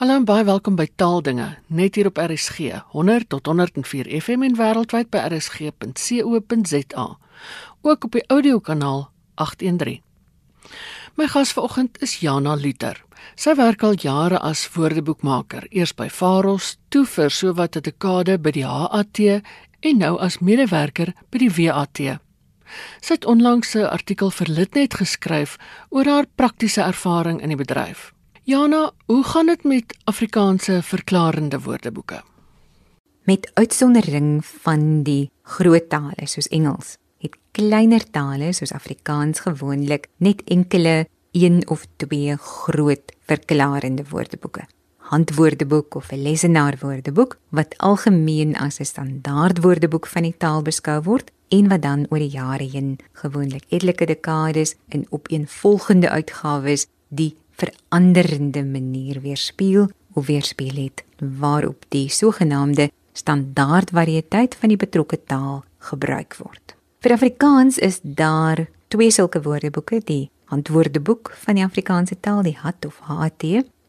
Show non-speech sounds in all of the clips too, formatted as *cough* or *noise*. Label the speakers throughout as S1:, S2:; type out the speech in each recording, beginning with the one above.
S1: Hallo en baie welkom by Taaldinge, net hier op RSG 100 tot 104 FM en wêreldwyd by rsg.co.za. Ook op die audiokanaal 813. My gas vanoggend is Jana Luther. Sy werk al jare as woordeboekmaker, eers by Faros, toe vir sowat 'n dekade by die HAT en nou as medewerker by die WAT. Sy het onlangs 'n artikel vir Litnet geskryf oor haar praktiese ervaring in die bedryf. Jana, hoe gaan dit met Afrikaanse verklarende woordeboeke?
S2: Met uitsondering van die groot tale soos Engels, het kleiner tale soos Afrikaans gewoonlik net enkele een of twee groot verklarende woordeboeke. Handwoordeboek of 'n lesenaarwoordeboek wat algemeen as 'n standaard woordeboek van die taal beskou word en wat dan oor die jare heen gewoonlik etlike dekades in opeenvolgende uitgawes die veranderende manier weerspieël of weerspieël het waarop die sogenaamde standaard variëteit van die betrokke taal gebruik word. Vir Afrikaans is daar twee sulke woordeboeke, die Handwoordeboek van die Afrikaanse taal, die HAT of HAT,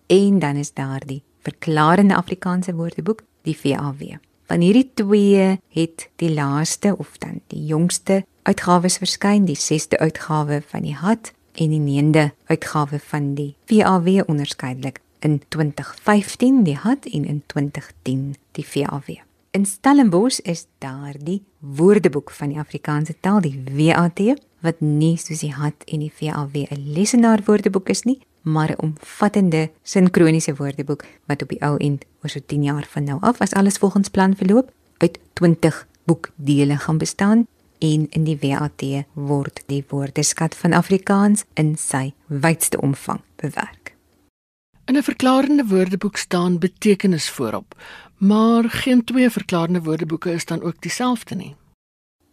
S2: en dan is daar die Verklarende Afrikaanse Woordeboek, die VAW. Van hierdie twee het die laaste of dan die jongste uitgawes verskyn, die 6de uitgawe van die HAT en die 9de uitgawe van die VAW onderskeidelik in 2015 die HAT en in 2010 die VAW. In Stellenbosch is daar die Woordeboek van die Afrikaanse taal die WAT wat nie soos die HAT en die VAW 'n lesenaar woordeboek is nie, maar 'n omvattende sinkroniese woordeboek wat op die ou end oor so 10 jaar van nou af as alles volgens plan verloop uit 20 boekdele gaan bestaan en in die WAT word die woordeskat van Afrikaans in sy wydste omvang bewerk.
S1: In 'n verklarende woordeboek staan betekenis voorop, maar geen twee verklarende woordeboeke is dan ook dieselfde nie.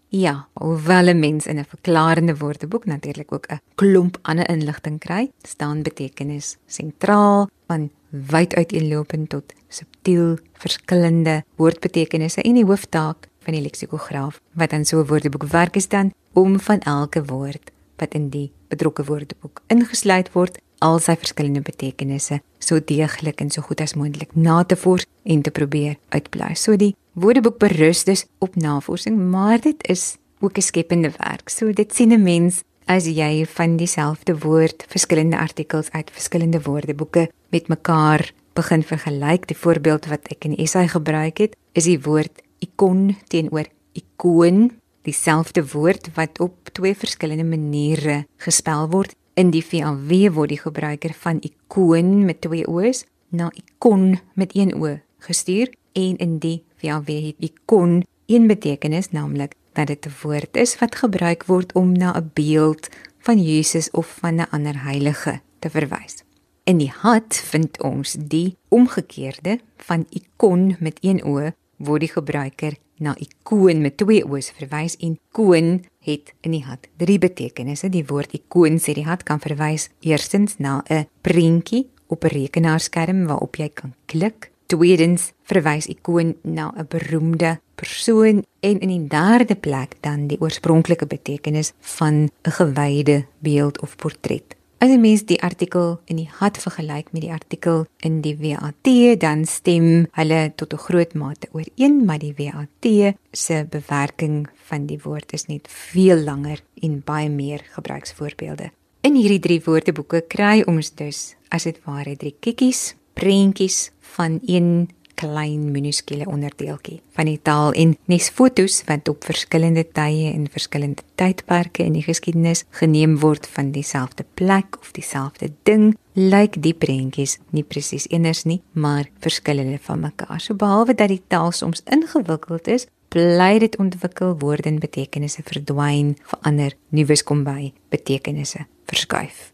S2: Ja, hoewel 'n mens in 'n verklarende woordeboek natuurlik ook 'n klomp ander inligting kry, staan betekenis sentraal van wyd uiteenlopend tot subtiel verskillende woordbetekenisse en die hooftaak van die leksikograaf wat dan so 'n woordeboek werk is dan om van elke woord wat in die betrokke woordeboek ingesluit word al sy verskillende betekenisse so deeglik en so goed as moontlik na te vors en te probeer uitbly. So die woordeboek berus dus op navorsing, maar dit is ook 'n skepende werk. So dit sien 'n mens as jy van dieselfde woord verskillende artikels uit verskillende woordeboeke met mekaar begin vergelyk. Die voorbeeld wat ek in die essay gebruik het, is die woord ikon teenoor ikoon, dieselfde woord wat op twee verskillende maniere gespel word. In die VAW word die gebruiker van ikoon met twee o's na ikon met een o gestuur en in die VAW het ikon een betekenis naamlik dat dit 'n woord is wat gebruik word om na 'n beeld van Jesus of van 'n ander heilige te verwys. In die hat vind ons die omgekeerde van ikon met een o word die gebruiker na ikoon met twee o's verwys en koon het in die hat drie betekenisse. Die woord ikoon sê die hat kan verwys eerstens na 'n prentjie op 'n rekenaarskerm waarop jy kan klik. Tweedens verwys ikoon na 'n beroemde persoon en in die derde plek dan die oorspronklike betekenis van 'n gewyde beeld of portret. As 'n mens die artikel in die hat vergelyk met die artikel in die WAT, dan stem hulle tot 'n groot mate ooreen, maar die WAT se bewerking van die woord is net veel langer en baie meer gebruiksvoorbeelde. In hierdie drie woordeboeke kry ons dus as dit ware drie kikkies, prentjies van een klein minuskule onderdeeltjie van die taal en nes fotos wat op verskillende tye en verskillende tydperke in die geskiedenis geneem word van dieselfde plek of dieselfde ding lyk die prentjies nie presies eenders nie maar verskillende van mekaar. So behalwe dat die taal soms ingewikkeld is bly dit ontwikkel woorde en betekenisse verdwyn verander nuus kom by betekenisse verskuif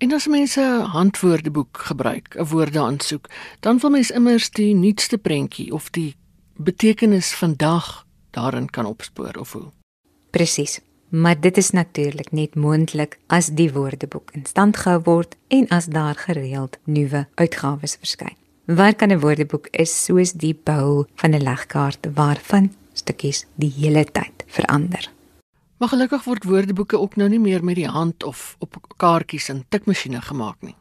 S1: En as mense 'n handwoordeboek gebruik, 'n woorde aansoek, dan wil mens immers die nuutste prentjie of die betekenis vandag daarin kan opspoor of hoe.
S2: Presies. Maar dit is natuurlik net moontlik as die woordeboek in stand gehou word en as daar gereeld nuwe uitgawes verskyn. Waar kan 'n woordeboek is soos die bou van 'n legkaart waarvan stukkies die hele tyd verander.
S1: Maar gelukkig word woordeboeke ook nou nie meer met die hand of op kaartjies en tikmasjiene gemaak nie.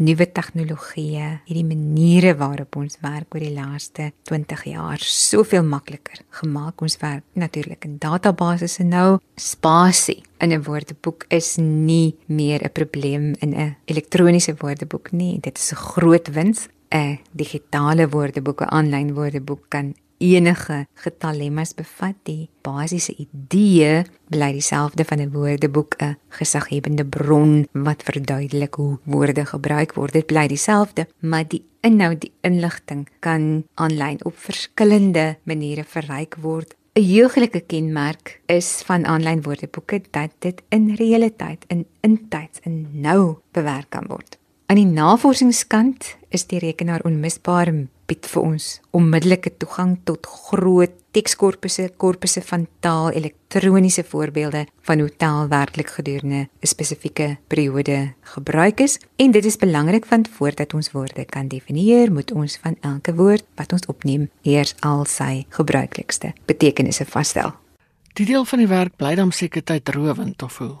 S2: nuwe tegnologieë, hierdie maniere waarop ons werk oor die laaste 20 jaar soveel makliker gemaak. Ons werk natuurlik in databasisse nou. Spasie in 'n woordeboek is nie meer 'n probleem in 'n elektroniese woordeboek nie. Dit is 'n groot wins. 'n Digitale woordeboek, 'n aanlyn woordeboek kan enige getal lemmas bevat. Die basiese idee bly dieselfde van 'n woordeboek, 'n gesaghebende bron wat verduidelik hoe woorde gebruik word. Dit bly dieselfde, maar die inhoud, die inligting kan aanlyn op verskillende maniere verryk word. 'n Heuglike kenmerk is van aanlyn woordeboeke dat dit in realiteit in intyds in nou bewerk kan word. Aan die navorsingskant is die rekenaar onmisbaar bied vir ons onmiddellike toegang tot groot tekskorpusse, korpusse van taal, elektroniese voorbeelde van hoe taal werklik gedurende 'n spesifieke periode gebruik is. En dit is belangrik want voordat ons woorde kan definieer, moet ons van elke woord wat ons opneem eers al sy gebruiklikste betekenisse vasstel.
S1: Die deel van die werk bly dan seker tyd rowend of hoe?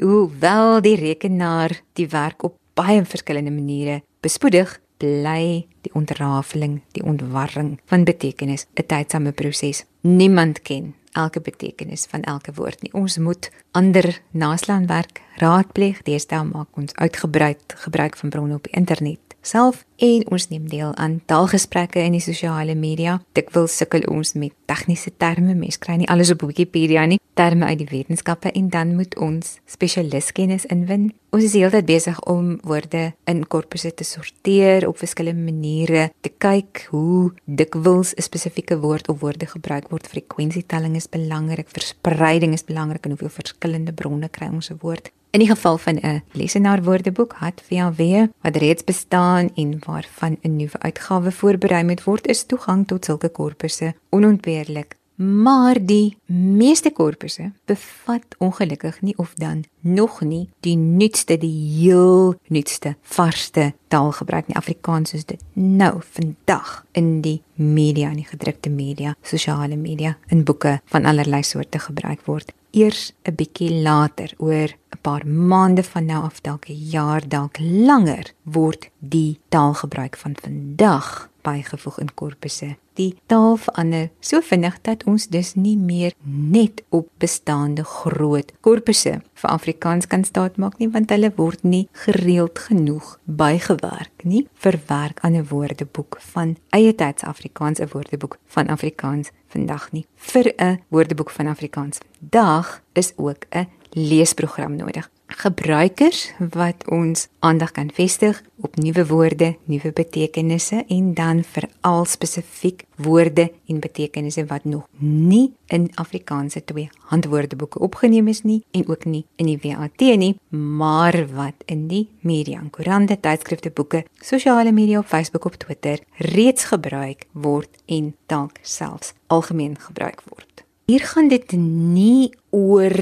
S2: Hoewel die rekenaar die werk op baie verskillende maniere bespoedig, bly die ontrafeling, die ontwarring van betekenis 'n tydsame proses. Niemand ken elke betekenis van elke woord nie. Ons moet ander naslaanwerk raadpleeg. Deesdae maak ons uitgebreid gebruik van bronne op internet self en ons neem deel aan taalgesprekke in die sosiale media. Dikwels sukkel ons met tegniese terme, mens kry nie alles op Wikipedia nie, terme uit die wetenskappe en dan moet ons spesialistkennis inwin. Ons is heeltyd besig om woorde in korpusse te sorteer op verskillende maniere, te kyk hoe dikwels 'n spesifieke woord of woorde gebruik word. Frekwensietelling is belangrik, verspreiding is belangrik en hoeveel verskillende bronne kry ons 'n woord. In die geval van 'n lesenaar woordeboek het VW wat reeds bestaan en waarvan 'n nuwe uitgawe voorberei moet word, is toegang tot sulke korpusse onontbeerlik. Maar die meeste korpusse bevat ongelukkig nie of dan nog nie die nuutste, die heel nuutste, varsste taalgebruik in Afrikaans soos dit nou vandag in die media, in die gedrukte media, sosiale media, in boeke van allerlei soorte gebruik word eers 'n bietjie later oor paar maande van nou af dalk 'n jaar dalk langer word die taalgebruik van vandag bygevoeg in korpusse. Die taal verander so vinnig dat ons dus nie meer net op bestaande groot korpusse vir Afrikaans kan staatmaak nie want hulle word nie gereeld genoeg bygewerk nie vir werk aan 'n woordeboek van eie tyds Afrikaans 'n woordeboek van Afrikaans vandag nie. Vir 'n woordeboek van Afrikaans vandag is ook 'n leesprogram nodig. Gebruikers wat ons aandag kan vestig op nuwe woorde, nuwe betekenisse en dan veral spesifiek woorde en betekenisse wat nog nie in Afrikaanse twee handwoordeboeke opgeneem is nie en ook nie in die WAT nie, maar wat in die media, koerante, tydskrifte, boeke, sosiale media op Facebook of Twitter reeds gebruik word en dalk selfs algemeen gebruik word. Hier gaan dit nie oor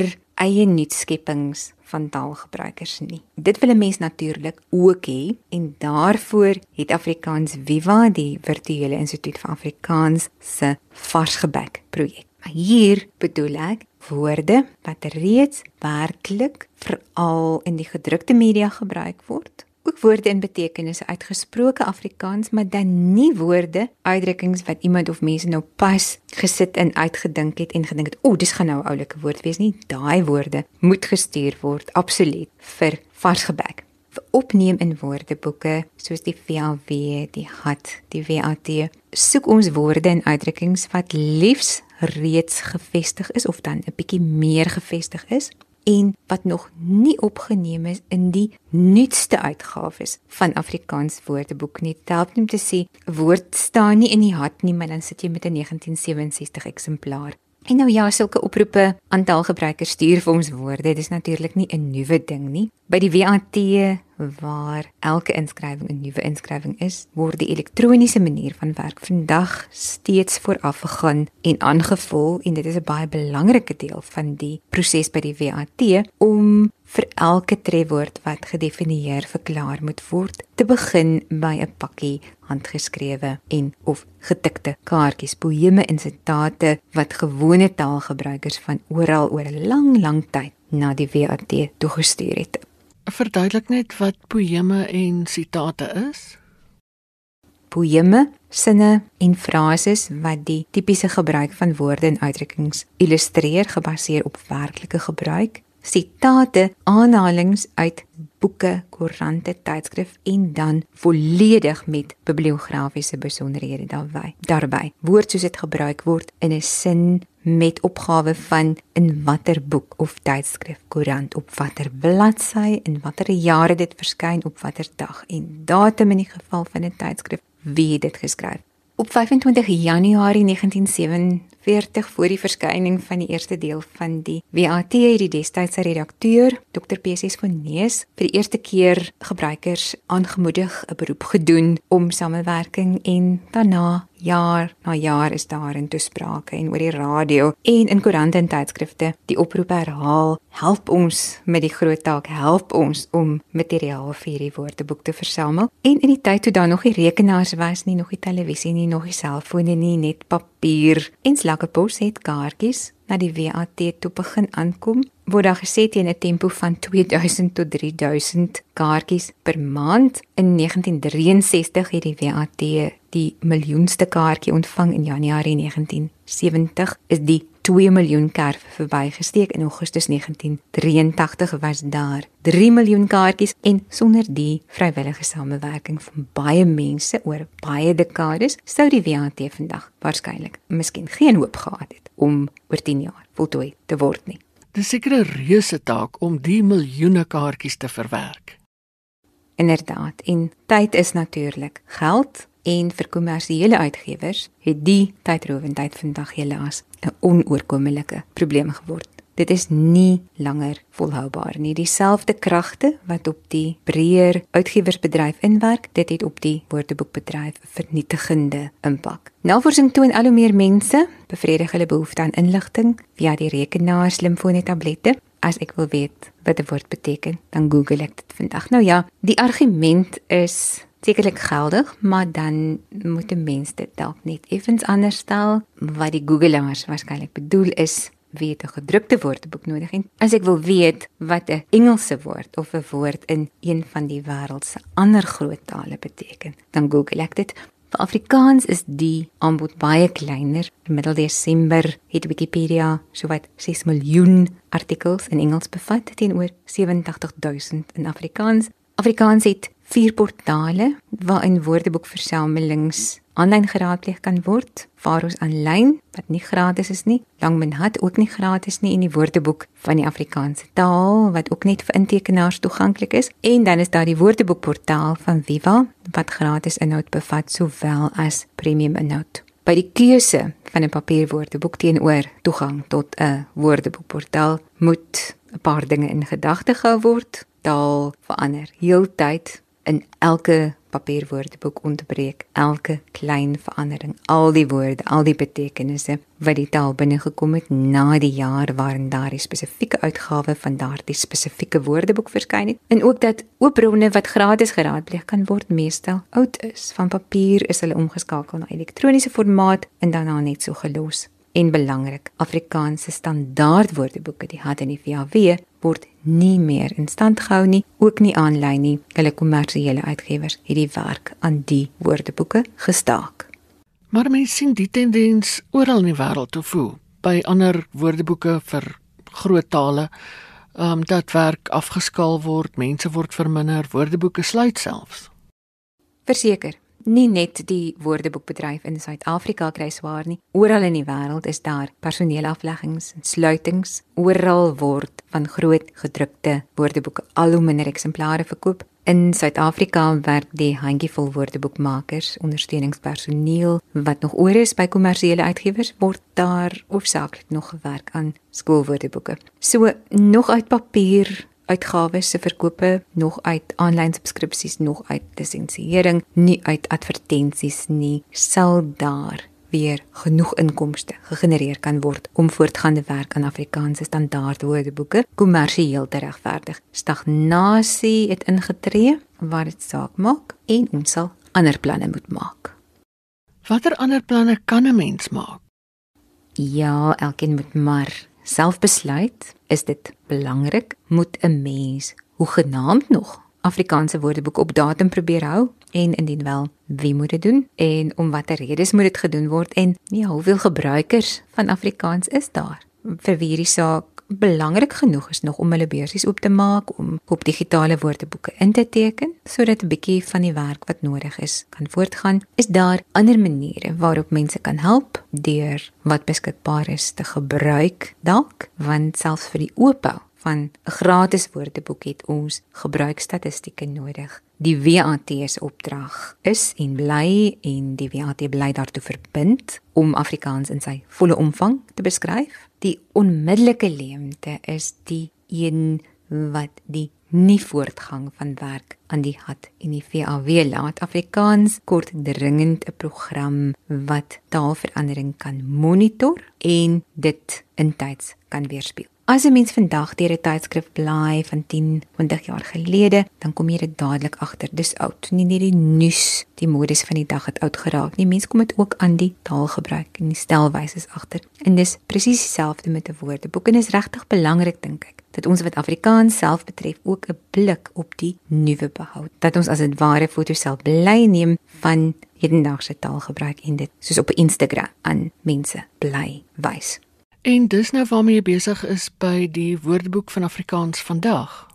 S2: eie nuutskeppings van taalgebruikers nie. Dit wil 'n mens natuurlik ook hê en daarvoor het Afrikaans Viva die virtuele instituut vir Afrikaans se varsgebek projek. Maar hier bedoel ek woorde wat reeds werklik veral in die gedrukte media gebruik word ook woorde en betekenisse uitgesproke Afrikaans, maar dan nie woorde, uitdrukkings wat iemand of mense nou pas gesit en uitgedink het en gedink het, "O, dis gaan nou 'n oulike woord wees nie." Daai woorde moet gestuur word absoluut vir varsgebek. Vir opneem in woordeboeke soos die VAW, die HAT, die WAT, soek ons woorde en uitdrukkings wat liefs reeds gevestig is of dan 'n bietjie meer gevestig is en wat nog nie opgeneem is in die nuutste uitgawes van Afrikaans Woordeboek nie. Help net om te sê 'n woord staan nie in die hat nie, maar dan sit jy met 'n 1967 eksemplaar. En nou ja, sulke oproepe aan taalgebruikers stuur vir ons woorde. Dit is natuurlik nie 'n nuwe ding nie. By die WAT waar elke inskrywing 'n nuwe inskrywing is, word die elektroniese manier van werk vandag steeds vooraf gegaan en aangevul en dit is 'n baie belangrike deel van die proses by die WAT om vir elke trefwoord wat gedefinieer verklaar moet word te begin by 'n pakkie handgeskrewe en of getikte kaartjies poeme en sitate wat gewone taalgebruikers van oral oor 'n lang lang tyd na die WAT toegestuur het
S1: Verduidelik net wat poëme en sitate is.
S2: Poëme, sinne en frases wat die tipiese gebruik van woorde en uitdrukkings illustreer gebaseer op werklike gebruik. Sitate, aanhalinge uit boeke, koerante, tydskrif en dan volledig met bibliografiese besonderhede daarbey. Daarby woord soos dit gebruik word in 'n sin met opgawe van in watter boek of tydskrif, koerant op watter bladsy en watter jare dit verskyn op watter dag en datum in die geval van 'n tydskrif wie dit geskryf. Op 25 Januarie 1947 voor die verskyning van die eerste deel van die WAT het die destydse redakteur Dr PC van Neus vir die eerste keer gebruikers aangemoedig 'n beroep gedoen om samewerking en daarna jaar na jaar is daar in toesprake en oor die radio en in koerante en tydskrifte die oproep herhaal help ons met die groot taak help ons om materiaal vir hierdie woordeboek te versamel. En in die tyd toe daar nog nie rekenaars was nie nog nie televisie nie nog nie selfone nie net papier en slakkepos het kaartjies na die WAT toe begin aankom, word daar gesê teen 'n tempo van *laughs* 2000 tot 3000 kaartjies per maand. In 1963 het die WAT die miljoenste kaartjie ontvang in Januarie 1970 is die 2 miljoen kerf verbygesteek in Augustus 1983 was daar 3 miljoen kaartjies en sonder die vrywillige samewerking van baie mense oor baie dekades sou die WAT vandag waarskynlik miskien geen hoop gehad het om oor 10 jaar voltooi te word nie.
S1: Dis seker 'n reuse taak om die miljoene kaartjies te verwerk.
S2: Inderdaad, en tyd is natuurlik geld en vir kommersiële uitgewers het die tydrowendheid vandag helaas 'n onoorkomelike probleem geword. Dit is nie langer volhoubaar nie. Dieselfde kragte wat op die breër uitgewersbedryf inwerk, dit het op die woordeboekbedryf vernietigende impak. Navorsing toon al hoe meer mense bevredig hulle behoefte aan inligting via die rekenaar, slimfone, tablette. As ek wil weet wat 'n woord beteken, dan Google ek dit vandag. Nou ja, die argument is sekerlik geldig, maar dan moet 'n mens dit dalk net effens anders stel. Wat die Googleers waarskynlik bedoel is weet 'n gedrukte woordeboek nodig en as ek wil weet wat 'n Engelse woord of 'n woord in een van die wêreld se ander groot tale beteken, dan Google ek dit. Vir Afrikaans is die aanbod baie kleiner. In middel Desember het Wikipedia sowat 6 miljoen artikels in Engels bevat teenoor 87000 in Afrikaans. Afrikaans het vier portale waarin woordeboekversamelings aanlyn geraadpleeg kan word. Faros aanlyn wat nie gratis is nie. Langmenhat ook nie gratis nie en die woordeboek van die Afrikaanse taal wat ook net vir intekenaars toeganklik is. En dan is daar die woordeboekportaal van Viva wat gratis inhoud bevat sowel as premium inhoud. By die keuse van 'n papierwoordeboek teenoor toegang tot 'n woordeboekportaal moet 'n paar dinge in gedagte gehou word. Taal verander heeltyd in elke papierwoordeboek ontbreek elke klein verandering, al die woorde, al die betekenisse wat die taal binne gekom het na die jaar waarin daardie spesifieke uitgawe van daardie spesifieke woordeboek verskyn het en ook dat oopbronne wat gratis geraadpleeg kan word meestal oud is. Van papier is hulle omgeskakel na elektroniese formaat en daarna net so gelos en belangrik Afrikaanse standaard woordeboeke die het in die VAW word nie meer in stand gehou nie ook nie aanlyn nie. Hulle kommersiële uitgewers het die werk aan die woordeboeke gestaak.
S1: Maar mense sien die tendens oral in die wêreld te voel by ander woordeboeke vir groot tale um, dat werk afgeskaal word mense word verminder woordeboeke sluit selfs.
S2: Verseker nie net die woordeboekbedryf in Suid-Afrika kry swaar nie. Oral in die wêreld is daar personeelafleggings en sluitings. Oral word van groot gedrukte woordeboeke al hoe minder eksemplare verkoop. In Suid-Afrika werk die handjievol woordeboekmakers, ondersteuningspersoneel wat nog oor is by kommersiële uitgewers word daar hoofsaaklik nog gewerk aan skoolwoordeboeke. So nog uit papier uitgawes se verkope nog uit aanlyn subskripsies nog uit lisensiering nie uit advertensies nie sal daar weer genoeg inkomste gegenereer kan word om voortgaande werk aan Afrikaanse standaard woordeboeke kommersieel te regverdig. Stagnasie het ingetree waar dit saak maak en ons sal ander planne moet maak.
S1: Watter ander planne kan 'n mens maak?
S2: Ja, elkeen moet maar self besluit is dit belangrik? Moet 'n mens hoe genaamd nog Afrikaanse Woordeboek op datum probeer hou? En indien wel, wie moet dit doen? En om watter redes moet dit gedoen word? En ja, hoeveel gebruikers van Afrikaans is daar? Vir wie hierdie saak belangrik genoeg is nog om hulle beursies oop te maak om op digitale woordeboeke in te teken sodat 'n bietjie van die werk wat nodig is kan voortgaan. Is daar ander maniere waarop mense kan help deur wat beskikbaar is te gebruik dalk want selfs vir die oopbou van 'n gratis woordeboek het ons gebruikstatistieke nodig. Die WAT se opdrag is en bly en die WAT bly daartoe verbind om Afrikaans in sy volle omvang te beskryf. Die onmiddellike leemte is die een wat die nie voortgang van werk aan die hat en die VAW laat Afrikaans kort dringend 'n program wat taalverandering kan monitor en dit intyds kan weerspieël. As 'n mens vandag deur 'n tydskrif bly van 10, 20 jaar gelede, dan kom jy dit dadelik agter. Dis oud. Nie net die nuus, die modes van die dag het oud geraak nie. Mense kom dit ook aan die taalgebruik en die stelwyse agter. En dis presies dieselfde met 'n woordeboek en is regtig belangrik dink ek dat ons wat Afrikaans self betref ook 'n blik op die nuwe behou. Dat ons as 'n ware foto self bly neem van hedendaagse taalgebruik en dit soos op Instagram aan mense bly wys.
S1: En dis nou waarmee jy besig is by die Woordeboek van Afrikaans vandag.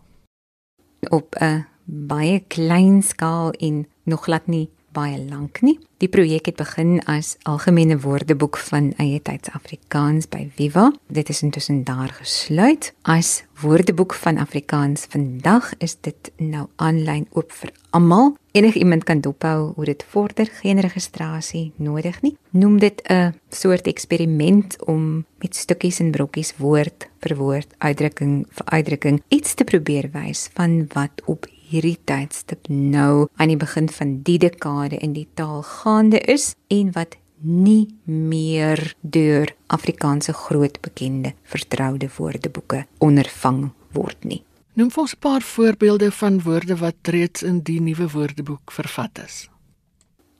S2: Op 'n baie klein skaal en nog glad nie baie lank nie. Die projek het begin as algemene woordeboek van eie tyds Afrikaans by Viva. Dit is intussen daar gesluit. As woordeboek van Afrikaans vandag is dit nou aanlyn oop vir almal. Enige iemand kan dophou hoe dit vorder, geen registrasie nodig nie. Noem dit 'n soort eksperiment om met stukkies en brokkies woord vir woord, uitdrukking vir uitdrukking iets te probeer wys van wat op hierdie tydstip nou aan die begin van die dekade in die taal gaande is en wat nie meer deur Afrikaanse groot bekende vertroude woordeboeke ondervang word nie.
S1: Noem vir ons 'n paar voorbeelde van woorde wat reeds in die nuwe woordeboek vervat is.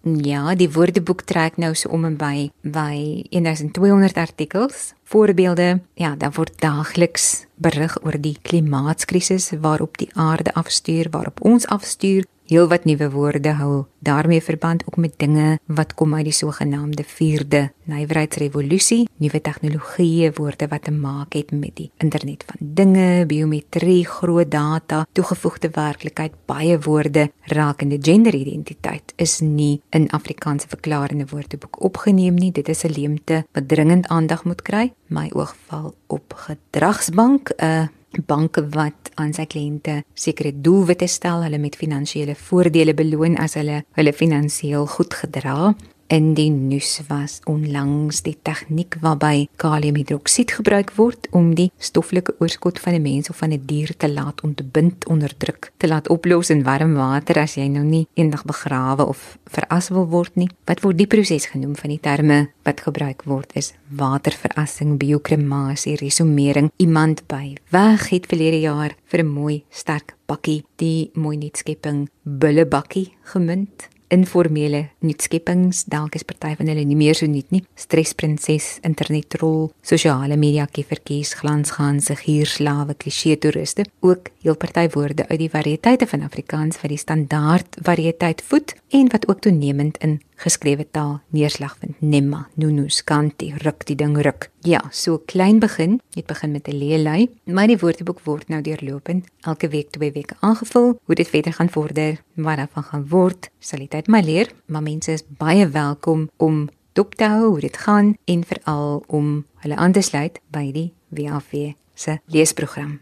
S2: Ja, die woordeboek trek nou so om en by by 1200 artikels. Voorbeelde, ja, dan word daagliks berig oor die klimaatskrisis waarop die aarde afstuur, waarop ons afstuur, heelwat nuwe woorde hou daarmee verband ook met dinge wat kom uit die sogenaamde 4de nywerheidsrevolusie, nuwe tegnologieë, woorde wat te maak het met die internet van dinge, biometrie, groot data, toegevoegde werklikheid, baie woorde rakende genderidentiteit is nie in Afrikaanse verklarende woordeboek opgeneem nie. Dit is 'n leemte wat dringend aandag moet kry. My oog val op gedragsbank, 'n banke wat aan sy kliënte sekere doelwitte stel, hulle met finansiële voordele beloon as hulle hulle finansiëel goed gedra in die nuus was onlangs die tegniek waarby kaliumhidroksied gebruik word om die stoffelike oorskot van 'n mens of van 'n dier te laat ontbind onder druk te laat oplos in warm water as jy nou nie eendag begrawe of veras wil word nie. Wat word die proses genoem van die terme wat gebruik word is waterverassing biokremasie resumering iemand by weg het verlede jaar vir 'n mooi sterk bakkie die mooi nuutskepping bullebakkie gemunt informele nuutskeppings, dalk is party van hulle nie meer so nuut nie. Stresprinses, internetrol, sosiale media keffertjies, glansganse, gierslawe, klisjé toeriste, ook heel party woorde uit die variëteite van Afrikaans wat die standaard variëteit voed en wat ook toenemend in geskrewe taal neerslag vind. Nemma, nunus, kanti, ruk die ding ruk. Ja, so klein begin, het begin met 'n leelei, maar die woordeboek word nou deurlopend elke week twee weke aangevul. Hoe dit verder gaan vorder, wat daarvan gaan word, sal die tyd maar leer, maar mense is baie welkom om dop te hou hoe dit gaan en veral om hulle aan te sluit by die WAV se leesprogram.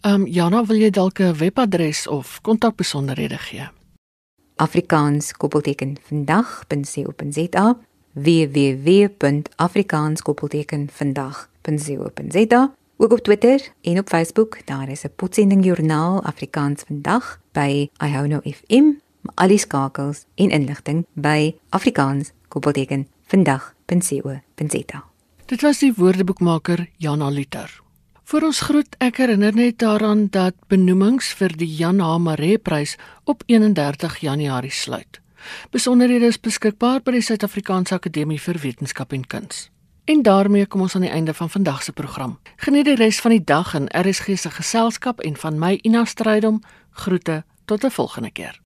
S1: Ehm um, Jana, wil jy dalk 'n webadres of kontakbesonderhede gee?
S2: Afrikaans koppelteken vandag.co.za www.afrikaans koppelteken vandag.co.za ook op Twitter en op Facebook daar is 'n potsending joernaal Afrikaans vandag by iHono FM al die skakels en inligting by Afrikaans koppelteken vandag.co.za
S1: Dit was die woordeboekmaker Jana Liter Vir ons groet ek herinner net daaraan dat benoemings vir die Jan Hamaree prys op 31 Januarie sluit. Besonderhede is beskikbaar by die Suid-Afrikaanse Akademie vir Wetenskap en Kuns. En daarmee kom ons aan die einde van vandag se program. Geniet die res van die dag in RSG se geselskap en van my Ina Strydom groete tot 'n volgende keer.